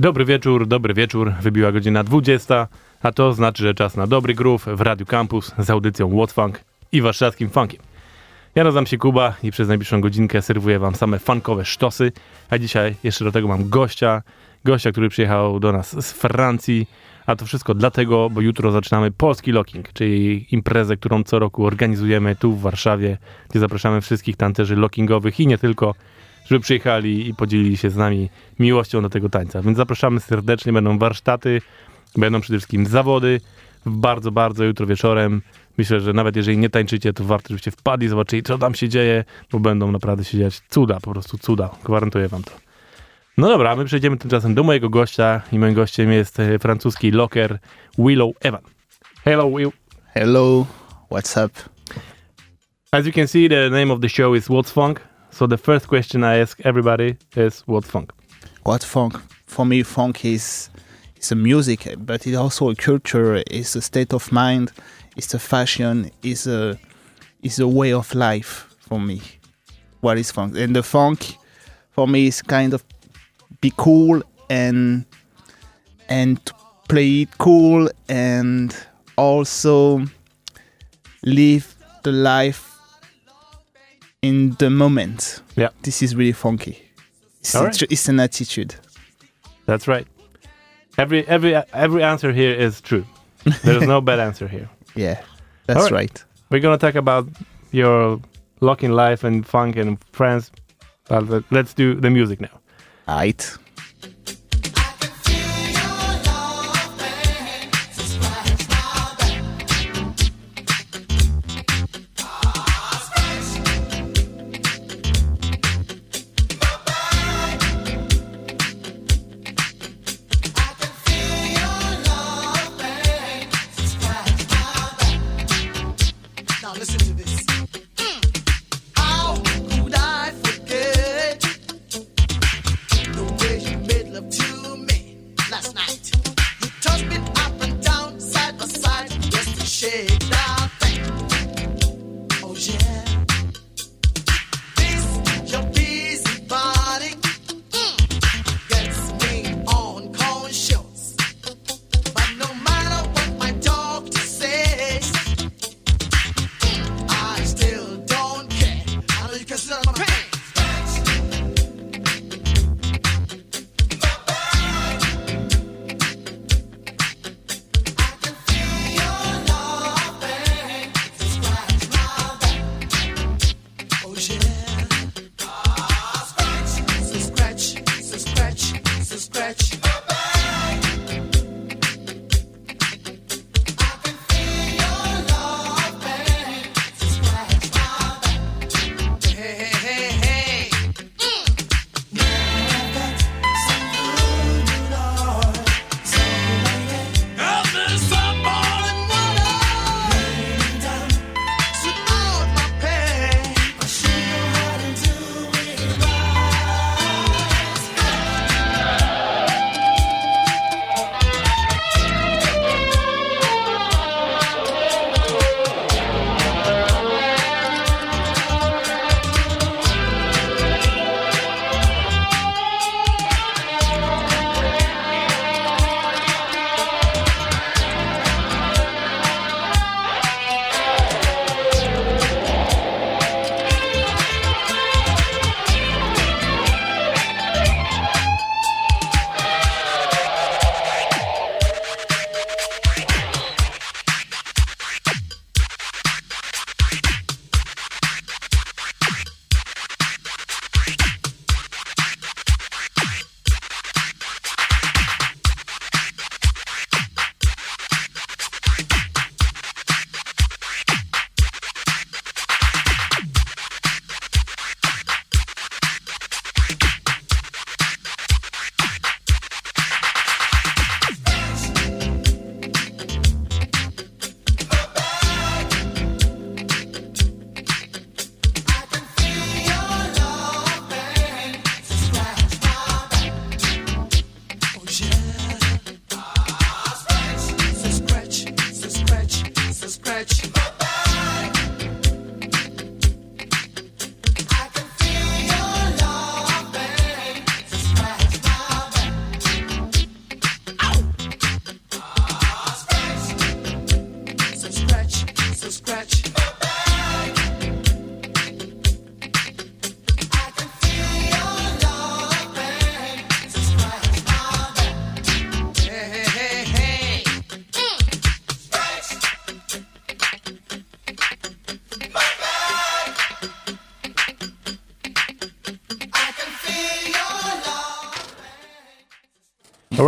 Dobry wieczór, dobry wieczór. Wybiła godzina 20, a to znaczy, że czas na dobry groove w Radio Campus z audycją What Funk i warszawskim funkiem. Ja nazywam się Kuba i przez najbliższą godzinkę serwuję wam same funkowe sztosy, a dzisiaj jeszcze do tego mam gościa, gościa, który przyjechał do nas z Francji, a to wszystko dlatego, bo jutro zaczynamy Polski Locking, czyli imprezę, którą co roku organizujemy tu w Warszawie, gdzie zapraszamy wszystkich tancerzy lockingowych i nie tylko, żeby przyjechali i podzielili się z nami miłością do tego tańca. Więc zapraszamy serdecznie, będą warsztaty, będą przede wszystkim zawody, bardzo, bardzo jutro wieczorem. Myślę, że nawet jeżeli nie tańczycie, to warto, żebyście wpadli, zobaczyli, co tam się dzieje, bo będą naprawdę się dziać cuda, po prostu cuda. Gwarantuję wam to. No dobra, my przejdziemy tymczasem do mojego gościa i moim gościem jest e, francuski locker Willow Evan. Hello, Will. Hello, what's up? As you can see, the name of the show is What's Funk. So the first question I ask everybody is what funk? What funk? For me, funk is it's a music, but it's also a culture. It's a state of mind. It's a fashion. It's a it's a way of life for me. What is funk? And the funk, for me, is kind of be cool and and play it cool and also live the life in the moment. Yeah. This is really funky. It's, All right. it's an attitude. That's right. Every every every answer here is true. There's no bad answer here. Yeah, that's All right. right. We're gonna talk about your luck locking life and funk and friends, but let- let's do the music now. Right.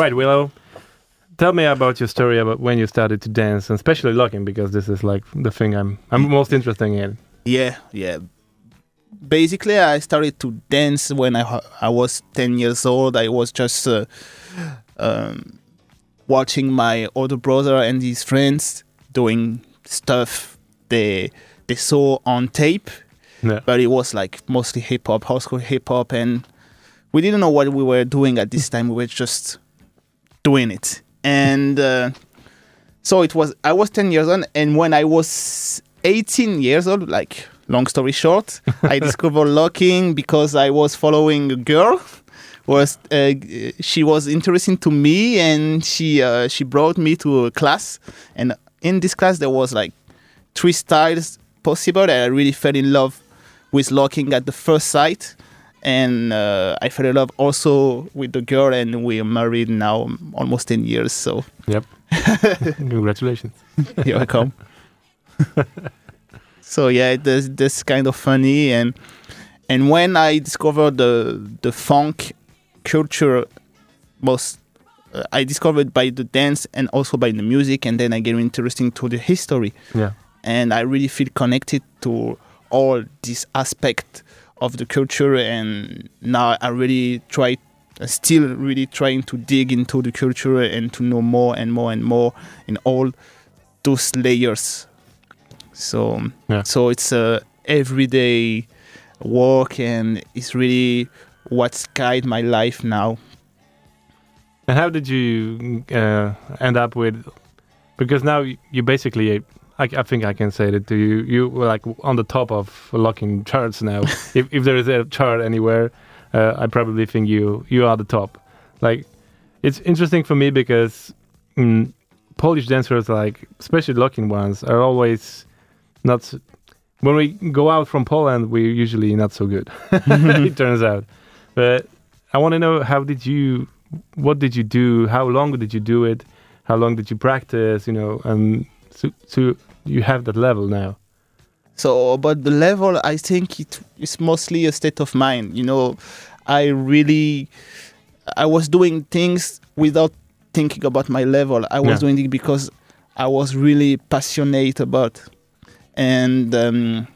Right, Willow. Tell me about your story about when you started to dance, and especially locking, because this is like the thing I'm I'm most interested in. Yeah, yeah. Basically, I started to dance when I I was ten years old. I was just uh, um, watching my older brother and his friends doing stuff they they saw on tape, Yeah. but it was like mostly hip hop, hardcore hip hop, and we didn't know what we were doing at this time. We were just doing it, and uh, so it was. I was ten years old, and when I was eighteen years old, like long story short, I discovered locking because I was following a girl. Was uh, she was interesting to me, and she uh, she brought me to a class, and in this class there was like three styles possible, and I really fell in love with locking at the first sight, and uh, I fell in love also with the girl, and we are married now almost ten years. So Yep. Congratulations. you're welcome. so yeah, this that's kind of funny, and and when I discovered the the funk culture, most uh, I discovered by the dance and also by the music, and then I get interested to the history, Yeah. and I really feel connected to all this aspect of the culture, and now I really try. Still, really trying to dig into the culture and to know more and more and more in all those layers. So Yeah. so it's a everyday work and it's really what's guide my life now. And how did you uh, end up with? Because now you basically, I, I think I can say that to you. You were like on the top of locking charts now. if if there is a chart anywhere, uh, I probably think you you are the top. Like, it's interesting for me because mm, Polish dancers, like especially locking ones, are always not. When we go out from Poland, we're usually not so good. it turns out, but I want to know how did you what did you do? How long did you do it? How long did you practice? You know, and so, so you have that level now. So but the level, I think it is mostly a state of mind. You know, I really I was doing things without thinking about my level. I was Yeah. doing it because I was really passionate about, and um,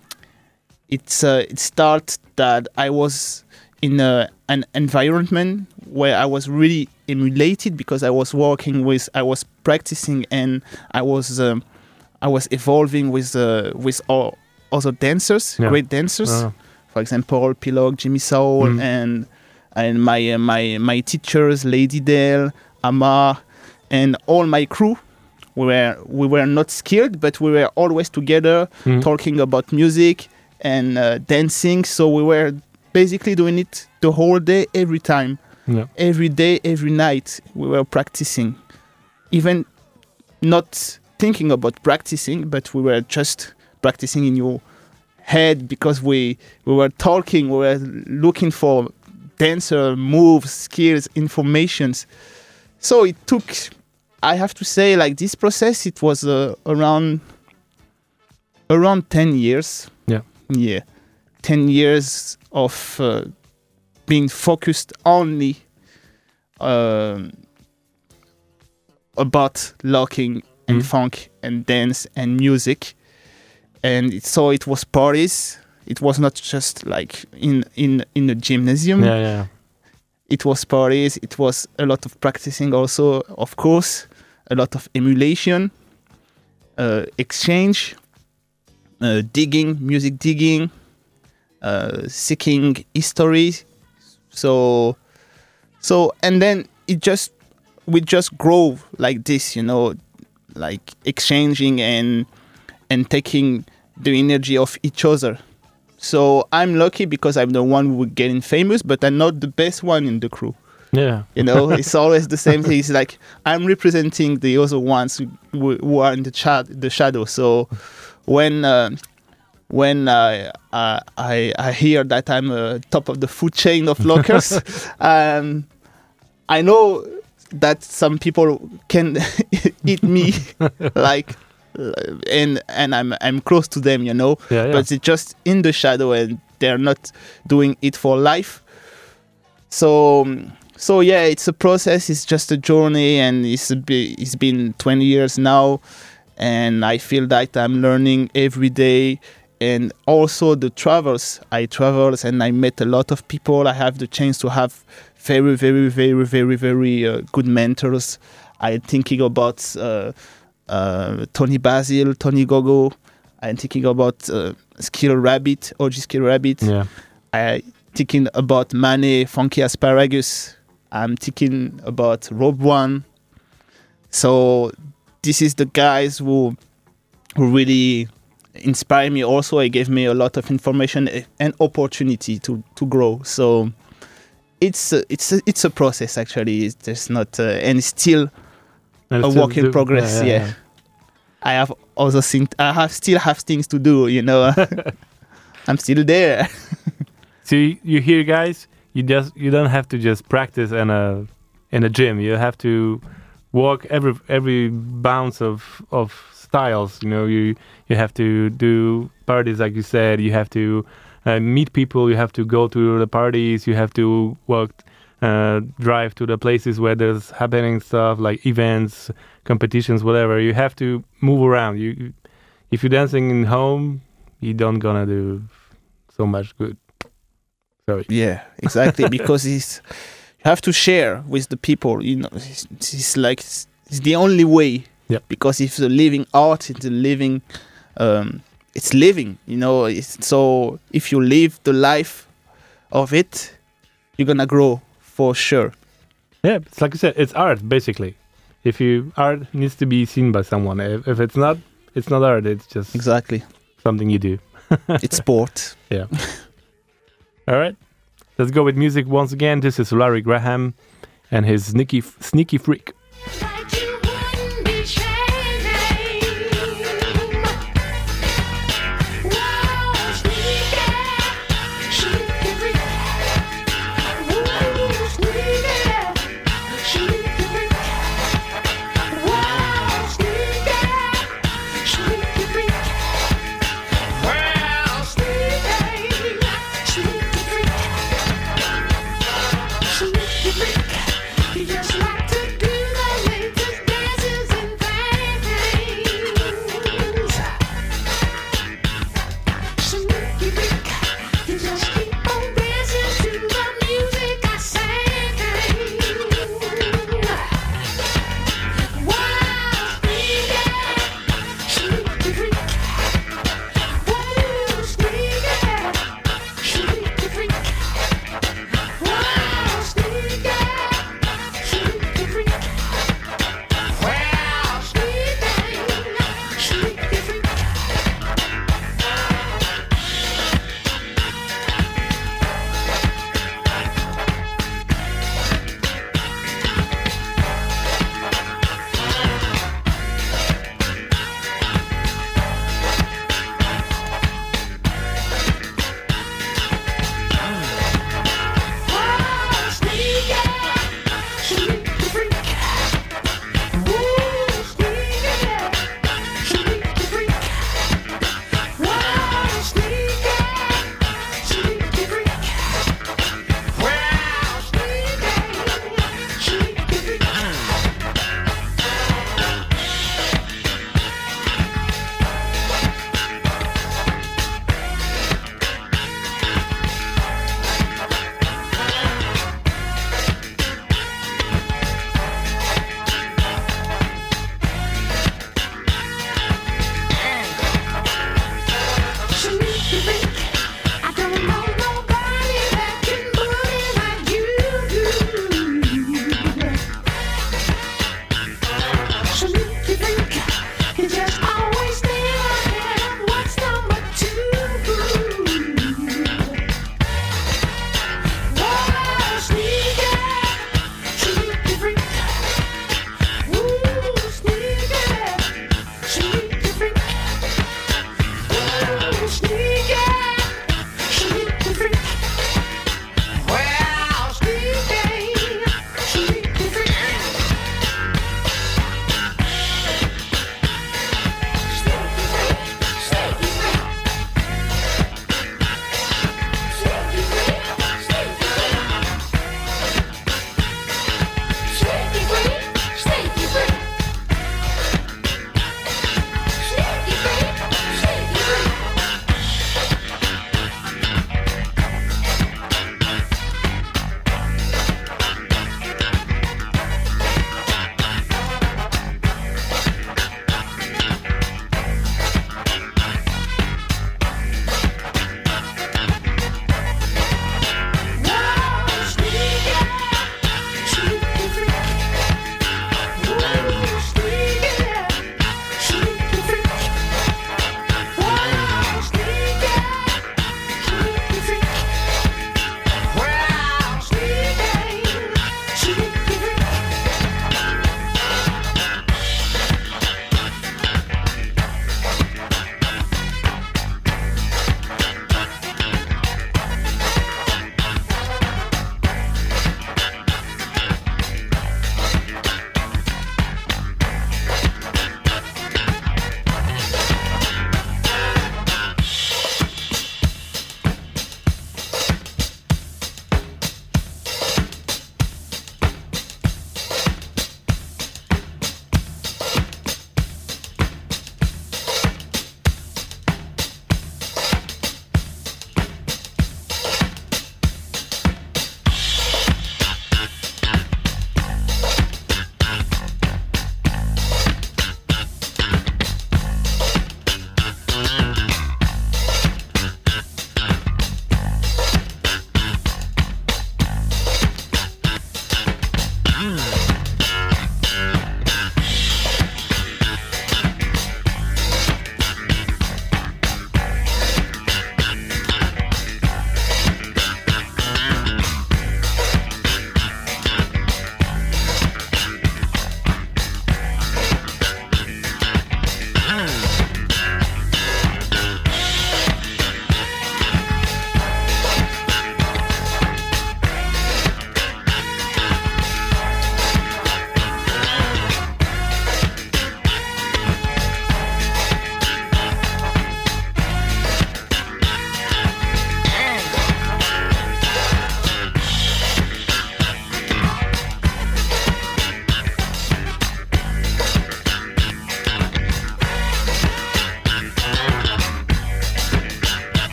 it's uh, it starts that I was in a, an environment where I was really emulated because I was working with, I was practicing, and I was um, I was evolving with uh, with all other dancers, Yeah. great dancers Uh, for example, Pilog, Jimmy Soul, Mm. and and my uh, my my teachers, Lady Dale, Amar, and all my crew. We were we were not skilled, but we were always together mm, talking about music and uh, dancing. So we were basically doing it the whole day, every time, yeah. every day, every night. We were practicing, even not thinking about practicing, but we were just practicing in your head because we we were talking, we were looking for dancer moves, skills, informations. So it took, I have to say, like this process, it was uh, around around ten years. Yeah. yeah, ten years of uh, being focused only um, about locking and Mhm. funk and dance and music. And it, so it was parties. It was not just like in in in a gymnasium. Yeah, yeah. it was parties. It was a lot of practicing also of course. A lot of emulation uh, exchange uh, digging music digging uh, seeking history. So so and then it just we just grow like this you know like exchanging and and taking the energy of each other. So i'm lucky because i'm the one who getting famous but i'm not the best one in the crew. Yeah. you know it's always the same thing. It's like i'm representing the other ones who, who are in the chat the shadow. So when uh, when I, I I I hear that I'm uh, top of the food chain of lockers, um, I know that some people can eat me, like, and and I'm I'm close to them, you know. Yeah, yeah. But it's just in the shadow, and they're not doing it for life. So so yeah, it's a process. It's just a journey, and it's a bi- it's been 20 years now, and I feel that I'm learning every day. And also the travels, I travel and I met a lot of people. I have the chance to have very, very, very, very, very uh, good mentors. I'm thinking about uh, uh, Toni Basil, Tony Gogo. I'm thinking about uh, Skeeter Rabbit, OG Skeeter Rabbit. Yeah. I thinking about Mane, Funky Asparagus. I'm thinking about Rob One. So this is the guys who who really inspire me. Also, it gave me a lot of information and opportunity to to grow. So it's a, it's a, it's a process actually. It's just not uh, and it's still And a it's work in the- progress. Yeah, I have also things. I have still have things to do. You know, I'm still there. So you, you hear, guys, you just you don't have to just practice in a in a gym. You have to walk every every bounce of of styles. You know, you you have to do parties like you said. You have to uh, meet people. You have to go to the parties. You have to walk, uh, drive to the places where there's happening stuff like events, competitions, whatever. You have to move around. You, if you're dancing in home, you don't gonna do so much good. Sorry. Yeah, exactly. because it's you have to share with the people. You know, it's, it's like it's, it's the only way. Yep. Because if the living art, it's a living, um, it's living. You know, it's, so if you live the life of it, you're gonna grow for sure. Yeah, it's like you said, it's art basically. If you art needs to be seen by someone. If, if it's not, it's not art. It's just Exactly. something you do. it's sport. Yeah. All right, let's go with music once again. This is Larry Graham and his sneaky sneaky freak.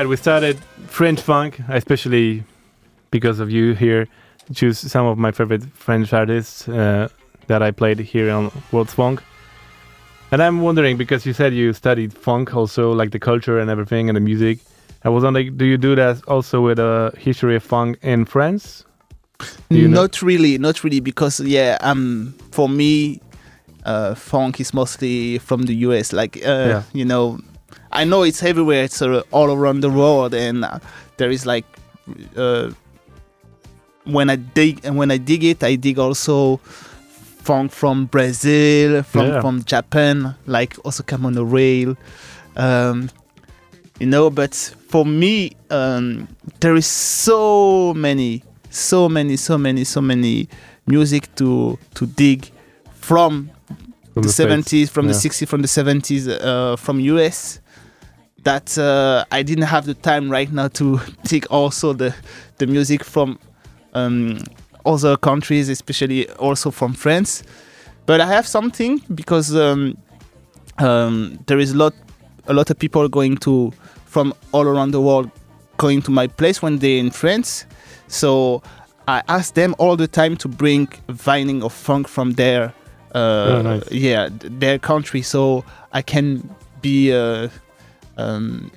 Right, we started French funk, especially because of you here. Choose some of my favorite French artists uh, that I played here on World Funk. And I'm wondering because you said you studied funk also, like the culture and everything and the music. I was wondering, do you do that also with a history of funk in France? You know- not really, not really, because yeah, um, for me, uh, funk is mostly from the US. Like, uh, Yeah. you know, I know it's everywhere. It's uh, all around the world, and uh, there is like, uh, when I dig and when I dig it, I dig also funk from Brazil, from Yeah. from Japan, like also come on the rail. Um, you know, but for me, um, there is so many, so many, so many, so many music to to dig from From the seventies, from the Yeah. sixties, from the seventies, uh, from US. That uh, I didn't have the time right now to take also the the music from um, other countries, especially also from France. But I have something because um, um, there is a lot a lot of people going to from all around the world going to my place when they're in France. So I ask them all the time to bring vining of funk from their uh, Oh, nice. yeah, their country. So I can be, uh, um,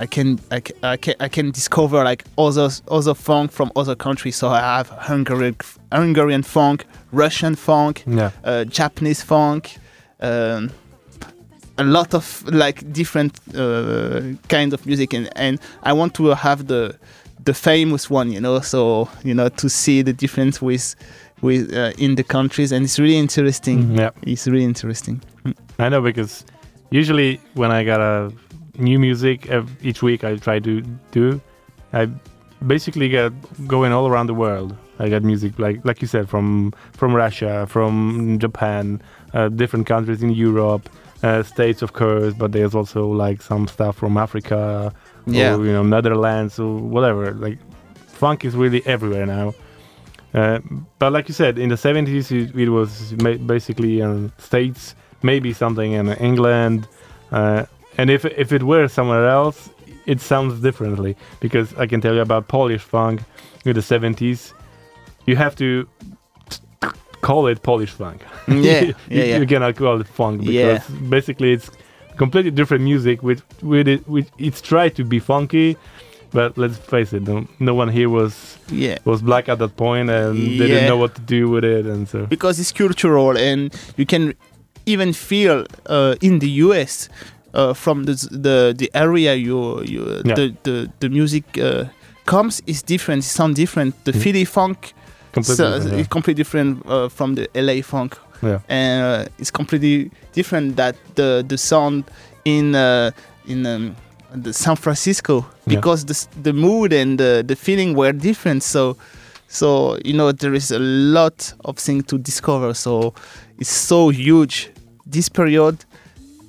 I can, I can, I can, I can discover like other other funk from other countries. So I have Hungarian Hungarian funk, Russian funk, Yeah. uh, Japanese funk, um, a lot of like different uh, kind of music, and, and I want to have the the famous one, you know. So you know to see the difference with with uh, in the countries, and it's really interesting. Yeah. It's really interesting. I know because usually when I got a new music each week, I try to do. I basically get going all around the world. I got music like like you said from from Russia, from Japan, uh, different countries in Europe, uh, states of course, but there's also like some stuff from Africa, Yeah. or you know Netherlands or whatever. Like funk is really everywhere now. Uh, but like you said, in the 70s, it, it was ma- basically in states, maybe something in England, uh, and if if it were somewhere else, it sounds differently. Because I can tell you about Polish funk in the 70s, you have to call it Polish funk. Yeah, you, yeah, yeah. you cannot call it funk because Yeah. basically it's completely different music with with it with it's tried to be funky but let's face it no, no one here was Yeah. was black at that point and they Yeah. didn't know what to do with it and so because it's cultural and you can even feel uh, in the US uh, from the the the area you you Yeah. the, the the music uh, comes is different it sounds different the Mhm. Philly funk completely so, different, it's completely different uh, from the LA funk yeah. and uh, it's completely different that the the sound in uh, in um, the San Francisco Yeah. because the the mood and the, the feeling were different. So so you know there is a lot of things to discover. So it's so huge. This period,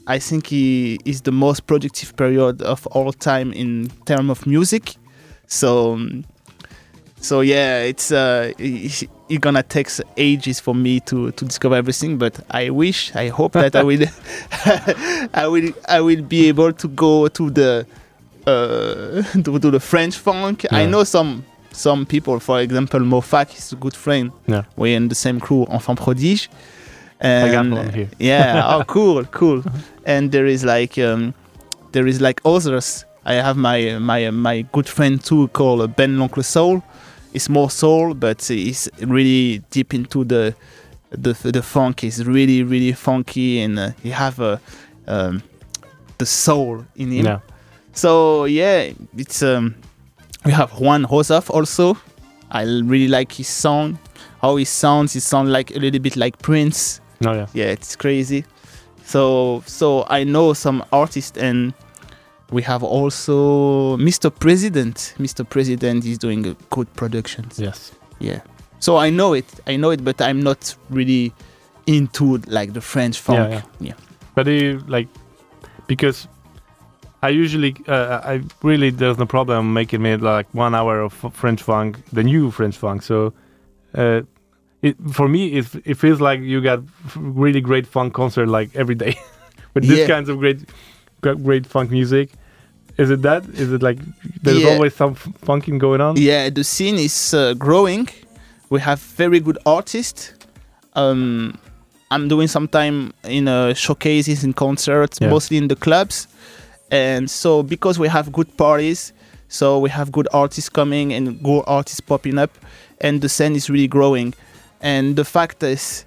I think, he is the most productive period of all time in term of music. So. um, so yeah, it's uh, it's it's gonna take ages for me to to discover everything. But I wish, I hope that I will, I will, I will be able to go to the uh, to, to the French funk. I know some some people, for example, Mofak is a good friend. Yeah. We're in the same crew, Enfant Prodige. I got one here. Yeah. oh, cool, cool. And there is like um, there is like others. I have my my my good friend too called uh, Ben L'Oncle Soul. It's more soul, but it's really deep into the the the funk. It's really really funky, and uh, he have a um, the soul in him. yeah So yeah, it's um, we have Juan Rozoff also. I really like his sound. How he sounds, he sounds like a little bit like Prince no yeah. Yeah it's crazy. So so i know some artists and we have also mr president. Mr president is doing a good productions. Yes. Yeah. So i know it. I know it but i'm not really into like the french funk. Yeah, yeah. But do you like because I usually uh, I really there's no problem making me like one hour of French funk the new French funk. So uh, it for me it, it feels like you got really great funk concert like every day. With this Yeah. kinds of great great funk music. Is it that? Is it like there's Yeah. always some f- funking going on? Yeah the scene is uh, growing. We have very good artists. Um i'm doing some time in uh, showcases and concerts Yeah. mostly in the clubs. And so because we have good parties so we have good artists coming and good artists popping up and the scene is really growing and the fact is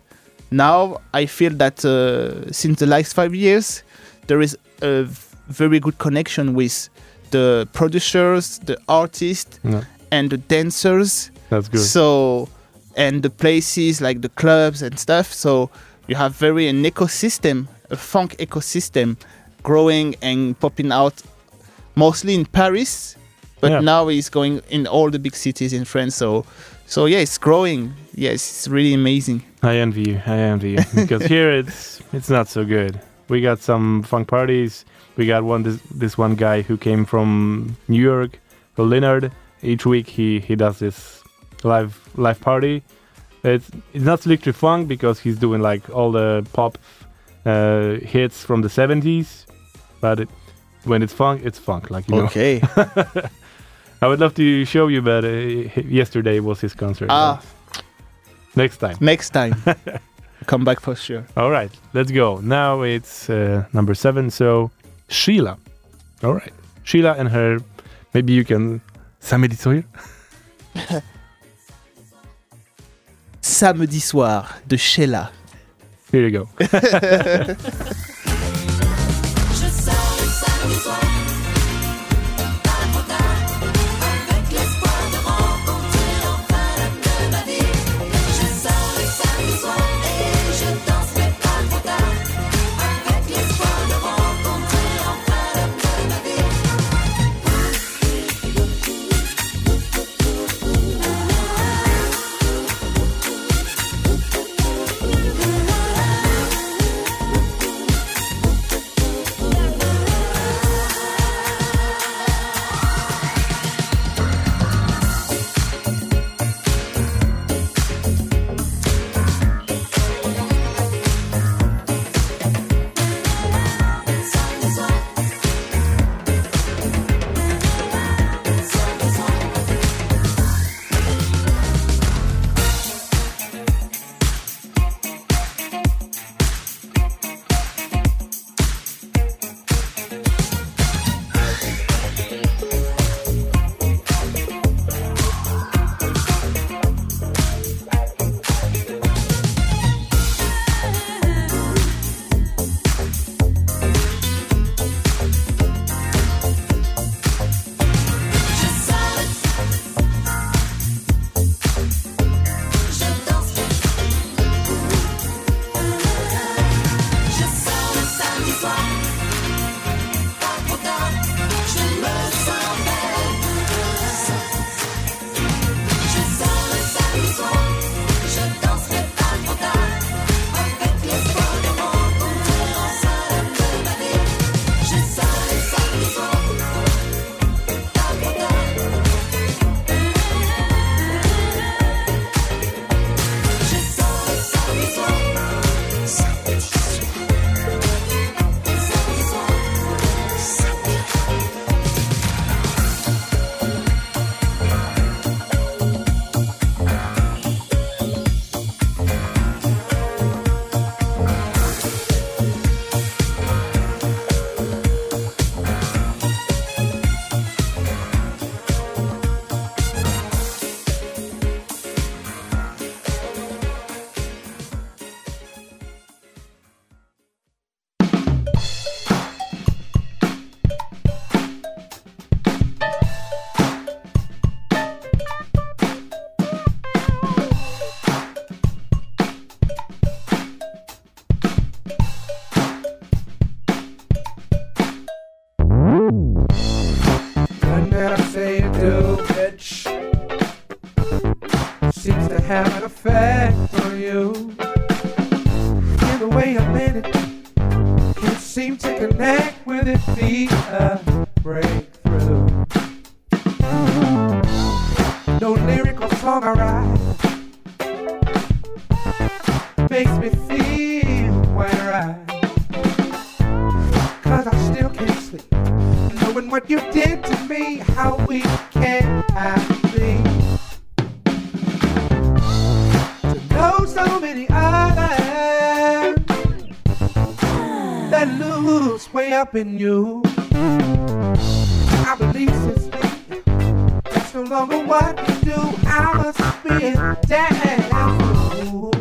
now i feel that uh, since the last five years there is a very good connection with the producers the artists No, and the dancers. That's good. So and the places like the clubs and stuff. So you have very an ecosystem a funk ecosystem growing and popping out mostly in paris but Yeah. now it's going in all the big cities in france. So so yeah it's growing yes it's really amazing I envy you. I envy you because here it's it's not so good. We got some funk parties. We got one this this one guy who came from New York, called Leonard. Each week he he does this live live party. It's it's not strictly funk because he's doing like all the pop uh, hits from the 70s, but it, when it's funk, it's funk. Like you know. okay I would love to show you, but uh, yesterday was his concert. ah Next time. next time come back for sure. All right, let's go. Now it's uh, number seven. So Sheila. All right, Sheila and her. Maybe you can. Samedi soir. Samedi soir de Sheila. Here you go. what you did to me, how we can I be? To know so many others that lose way up in you. I believe since that's no longer what you do. I must be fool.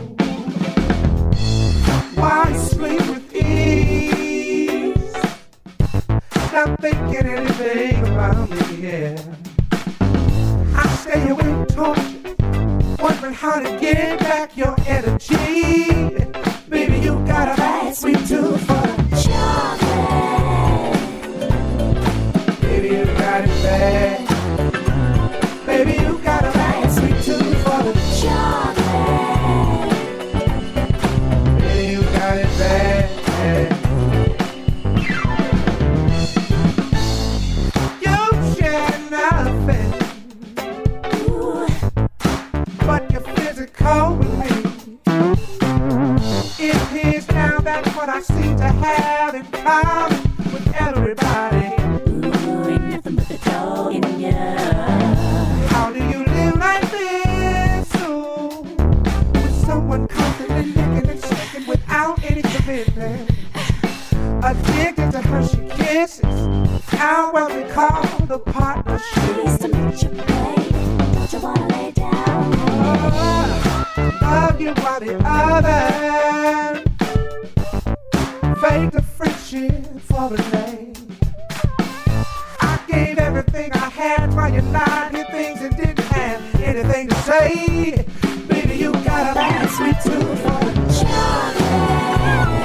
Why sleep with not thinking anything about me, yeah. I stay awake tortured, wondering how to get back your energy. Baby, you got a bad sweet tooth for chocolate. Baby, you got it bad. This is how what we call the partnership. Please to meet you, babe. Don't you wanna lay down? Uh, love you while the other fake the friendship for the name. I gave everything I had while you lied, did things and didn't have anything to say. Baby, you got a man sweet tooth for the Baby,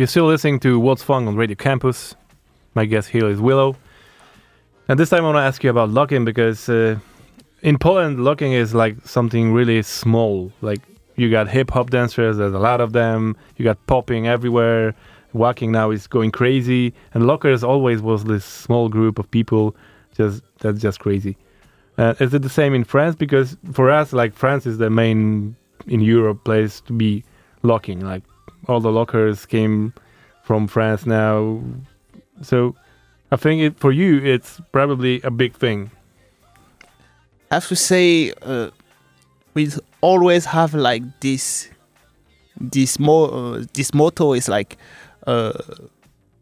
you're still listening to What's Funk on Radio Campus. My guest here is Willow. And this time I want to ask you about locking because uh, in Poland, locking is like something really small. Like you got hip hop dancers, there's a lot of them. You got popping everywhere. Waacking now is going crazy. And lockers always was this small group of people. Just that's just crazy. Uh, is it the same in France? Because for us, like France is the main in Europe place to be locking. Like all the lockers came from France now. So I think it, for you, it's probably a big thing. I have to say, uh, we always have like this. This mo uh, this motto is like uh,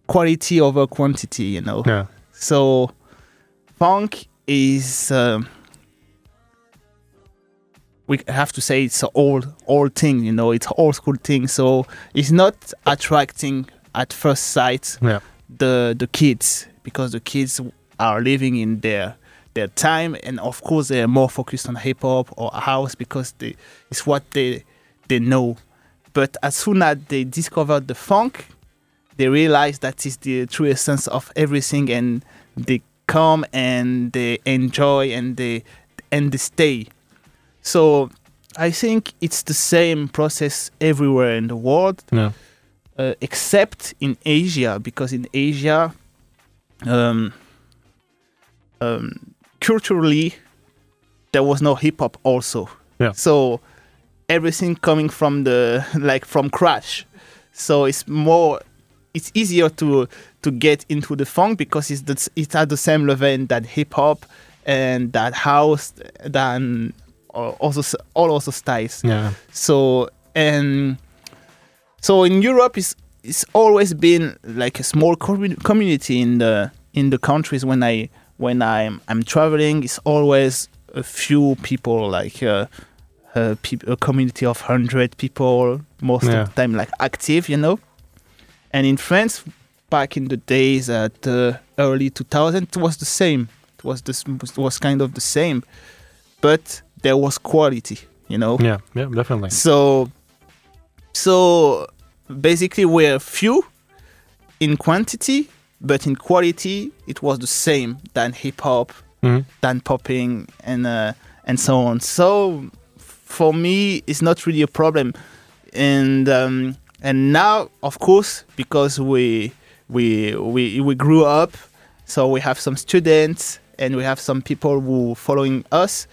quality over quantity. You know. Yeah. So funk is um, we have to say it's an old old thing, you know, it's an old school thing. So it's not attracting at first sight Yeah. the the kids because the kids are living in their their time and of course they're more focused on hip hop or house because they it's what they they know. But as soon as they discover the funk, they realize that is the true essence of everything and they come and they enjoy and they and they stay so I think it's the same process everywhere in the world, Yeah. uh, except in Asia, because in Asia, um, um, culturally, there was no hip hop also. Yeah. So everything coming from the like from crash. So it's more, it's easier to to get into the funk because it's the, it's at the same level that hip hop and that house than also all also styles. Yeah. So and so in Europe, it's it's always been like a small commu- community in the in the countries when I when I'm I'm traveling. It's always a few people like uh, a, peop a community of hundred people most Yeah. of the time like active, you know. And in France, back in the days at the early 2000, it was the same. It was this it was kind of the same, but there was quality, you know. Yeah. Yeah. Definitely. So, so basically, we're few in quantity, but in quality, it was the same than hip hop, Mhm. than popping, and uh, and so on. So, for me, it's not really a problem. And um, and now, of course, because we we we we grew up, so we have some students and we have some people who following us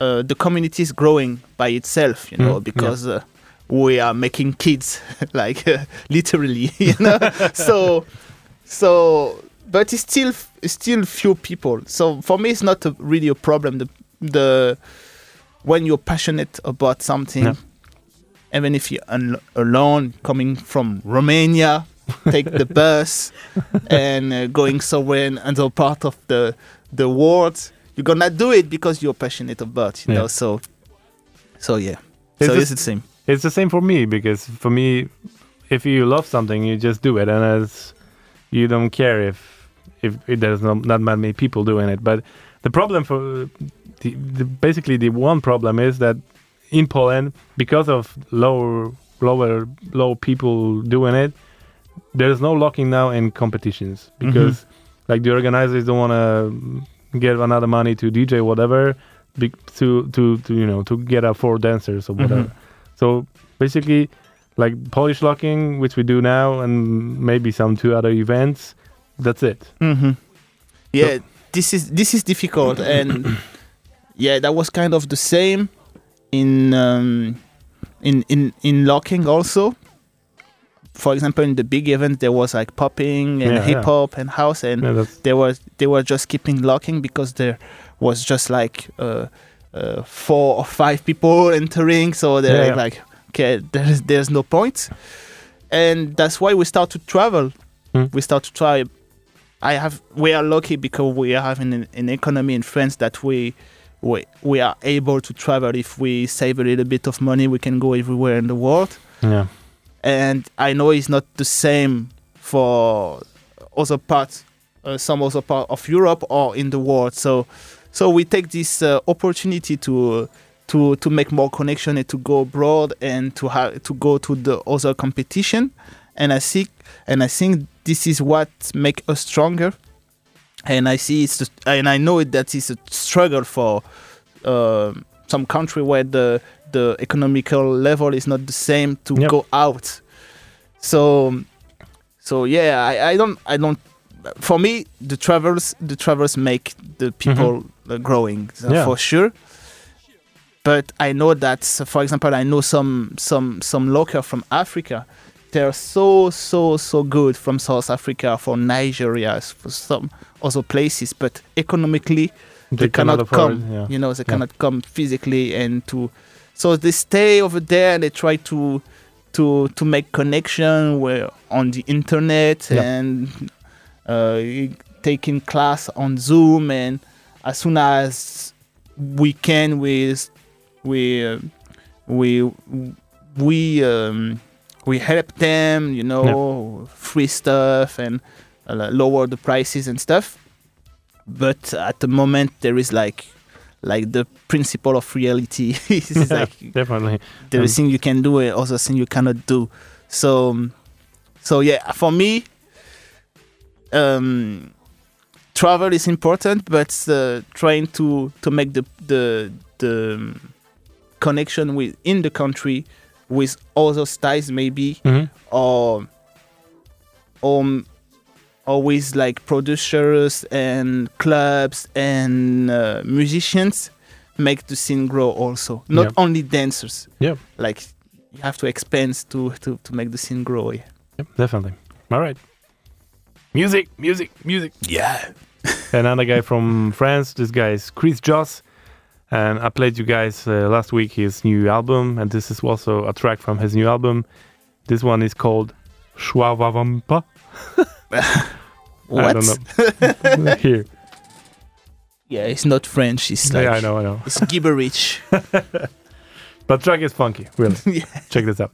uh, the community is growing by itself, you know, Mm, because uh, we are making kids, like uh, literally, you know. so, so, but it's still still few people. So for me, it's not a, really a problem. The the when you're passionate about something, Yeah. even if you're un- alone, coming from Romania, take the bus and uh, going somewhere in another part of the the world, you're gonna do it because you're passionate about, you Yeah. know. So, so yeah. It's so just- it's the same. It's the same for me because for me, if you love something, you just do it, and as you don't care if if, if there's not, not that many people doing it. But the problem for the, the basically the one problem is that in Poland, because of lower lower low people doing it, there's no locking now in competitions because like the organizers don't want to get another money to DJ whatever be, to to to you know to get a four dancers or whatever. Mhm. So basically, like Polski Locking, which we do now, and maybe some two other events. That's it. hmm Yeah, this is this is difficult, and yeah, that was kind of the same in um, in in in locking also. For example, in the big event, there was like popping and Yeah, hip yeah. hop and house, and Yeah, they were they were just keeping locking because there was just like uh, uh, four or five people entering, so they're Yeah, yeah. like, okay, there's there's no point, and that's why we start to travel. Hmm. We start to try. I have we are lucky because we are having an, an economy in France that we. We, we are able to travel if we save a little bit of money we can go everywhere in the world yeah. And I know it's not the same for other parts, uh, some other part of Europe or in the world. So, so we take this uh, opportunity to to to make more connection and to go abroad and to have to go to the other competition. And I think and I think this is what make us stronger. And I see it's and I know that it's a struggle for uh, some country where the the economical level is not the same to Yep. go out. So, so yeah, I, I don't I don't. For me, the travels the travels make the people uh, growing so Yeah. for sure. But I know that, for example, I know some some some local from Africa. They're so so so good from South Africa, from Nigeria, for some other places. But economically, they, cannot, afford come. yeah. You know, they Yeah. cannot come physically and to. So they stay over there and they try to to to make connection where on the internet Yeah. and uh, taking class on Zoom and as soon as we can we we uh, we we um, we help them you know free stuff and uh, lower the prices and stuff but at the moment there is like like the principle of reality is like Definitely. there is Um, thing you can do and other thing you cannot do so um, so yeah for me um travel is important but uh, trying to to make the the the um, connection with in the country with other styles maybe Mhm. or or or with like producers and clubs and uh, musicians make the scene grow also not Yeah. only dancers Yeah. like you have to expand to to, to make the scene grow yeah. Yep, definitely. All right. Music, music, music. yeah Another guy from France. This guy is Chris Joss. And I played you guys uh, last week his new album. And this is also a track from his new album. This one is called Shawawnpa. what I don't know. Here. yeah it's not french it's like yeah, I know, I know. it's gibberish But track is funky, really. yeah Check this out.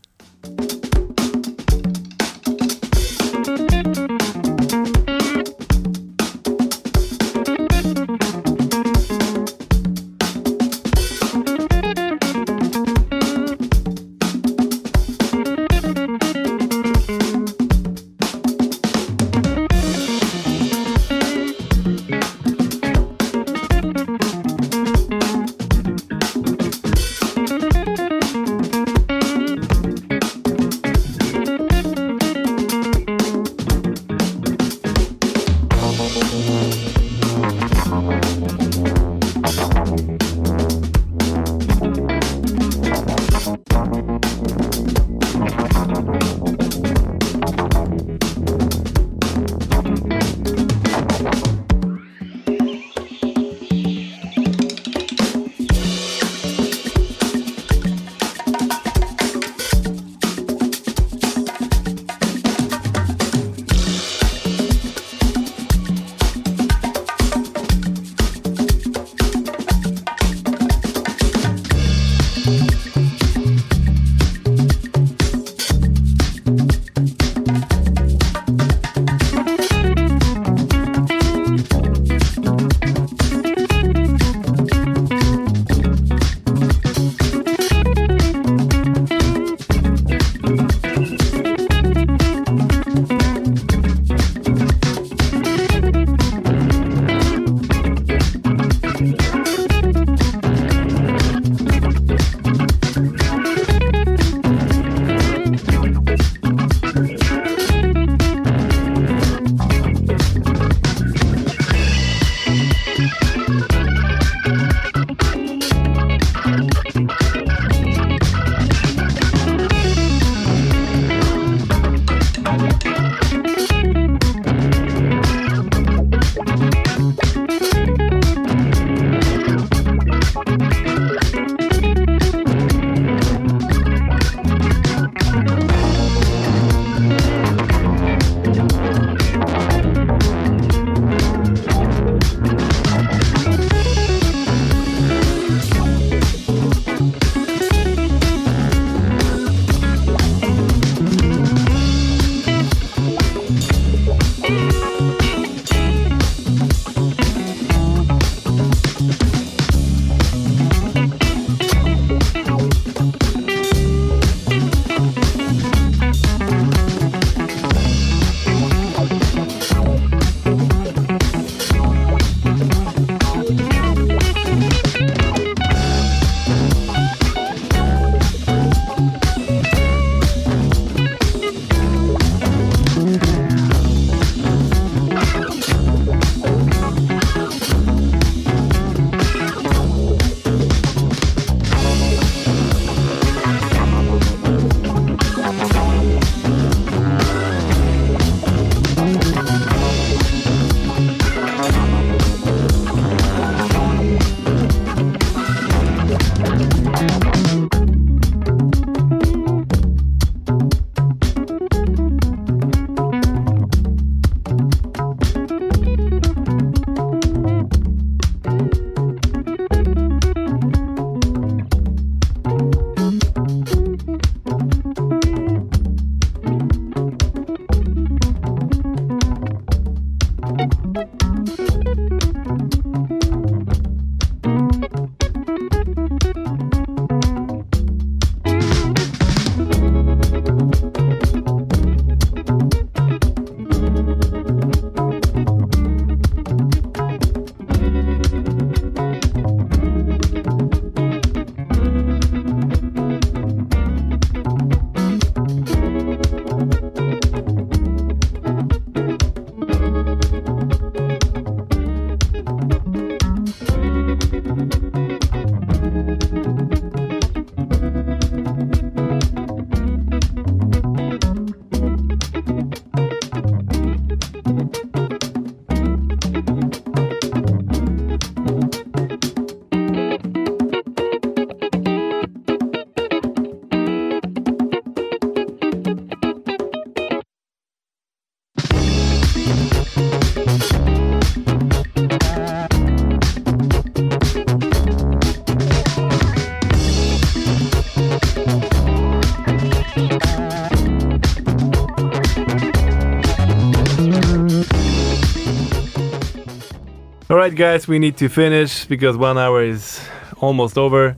Right, guys, we need to finish because one hour is almost over.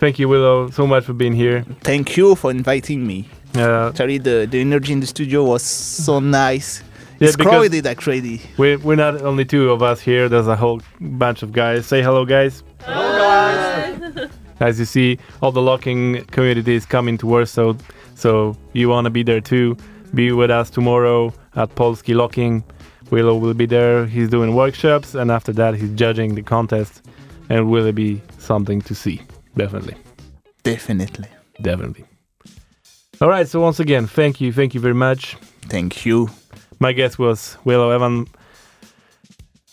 Thank you, Willow, so much for being here. Thank you for inviting me. Uh, Actually, the, the energy in the studio was so nice. Yeah, it's because- crowded, actually. we're, we're not only two of us here, there's a whole bunch of guys. Say hello, guys. hello, guys. As you see, all the locking community is coming to Warsaw, so you want to be there too. Be with us tomorrow at Polski Locking. Willow will be there. He's doing workshops, and after that, he's judging the contest, and will it be something to see. Definitely, Definitely. definitely. All right. So once again, thank you, thank you very much. Thank you. My guest was Willow Evann.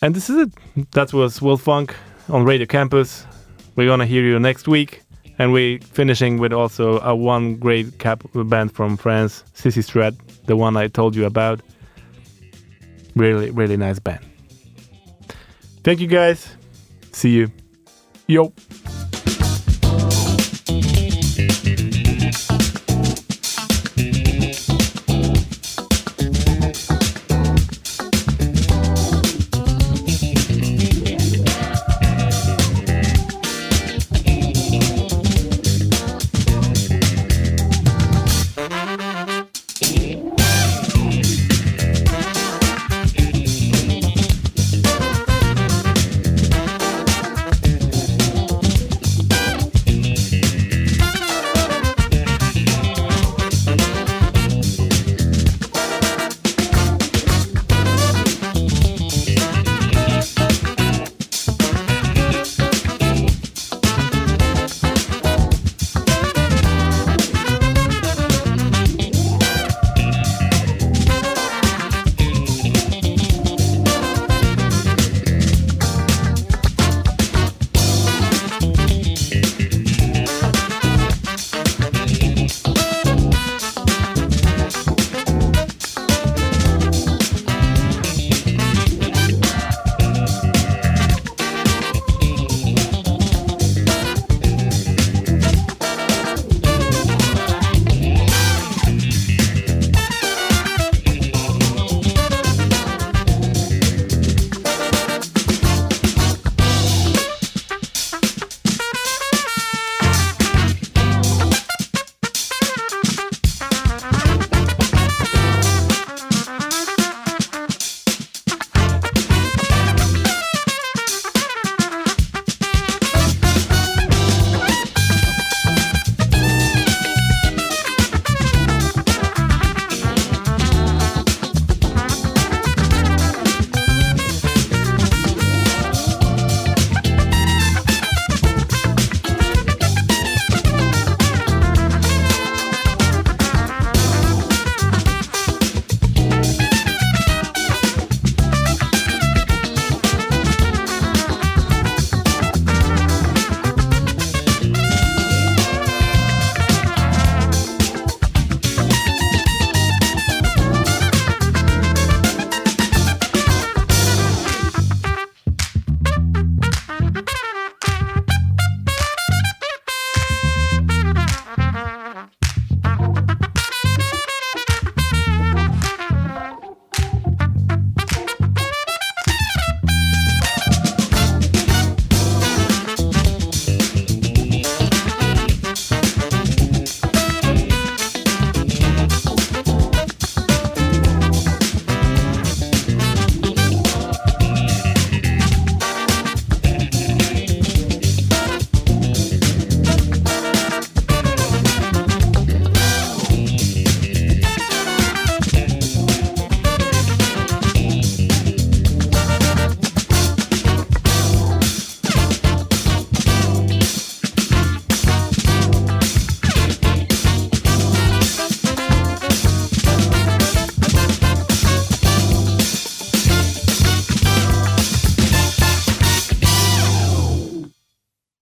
And this is it. That was Will Funk on Radio Campus. We're gonna hear you next week. And we're finishing with also a one great cap band from France, Cissy Street, the one I told you about. Really, really nice band. Thank you guys. See you. Yo.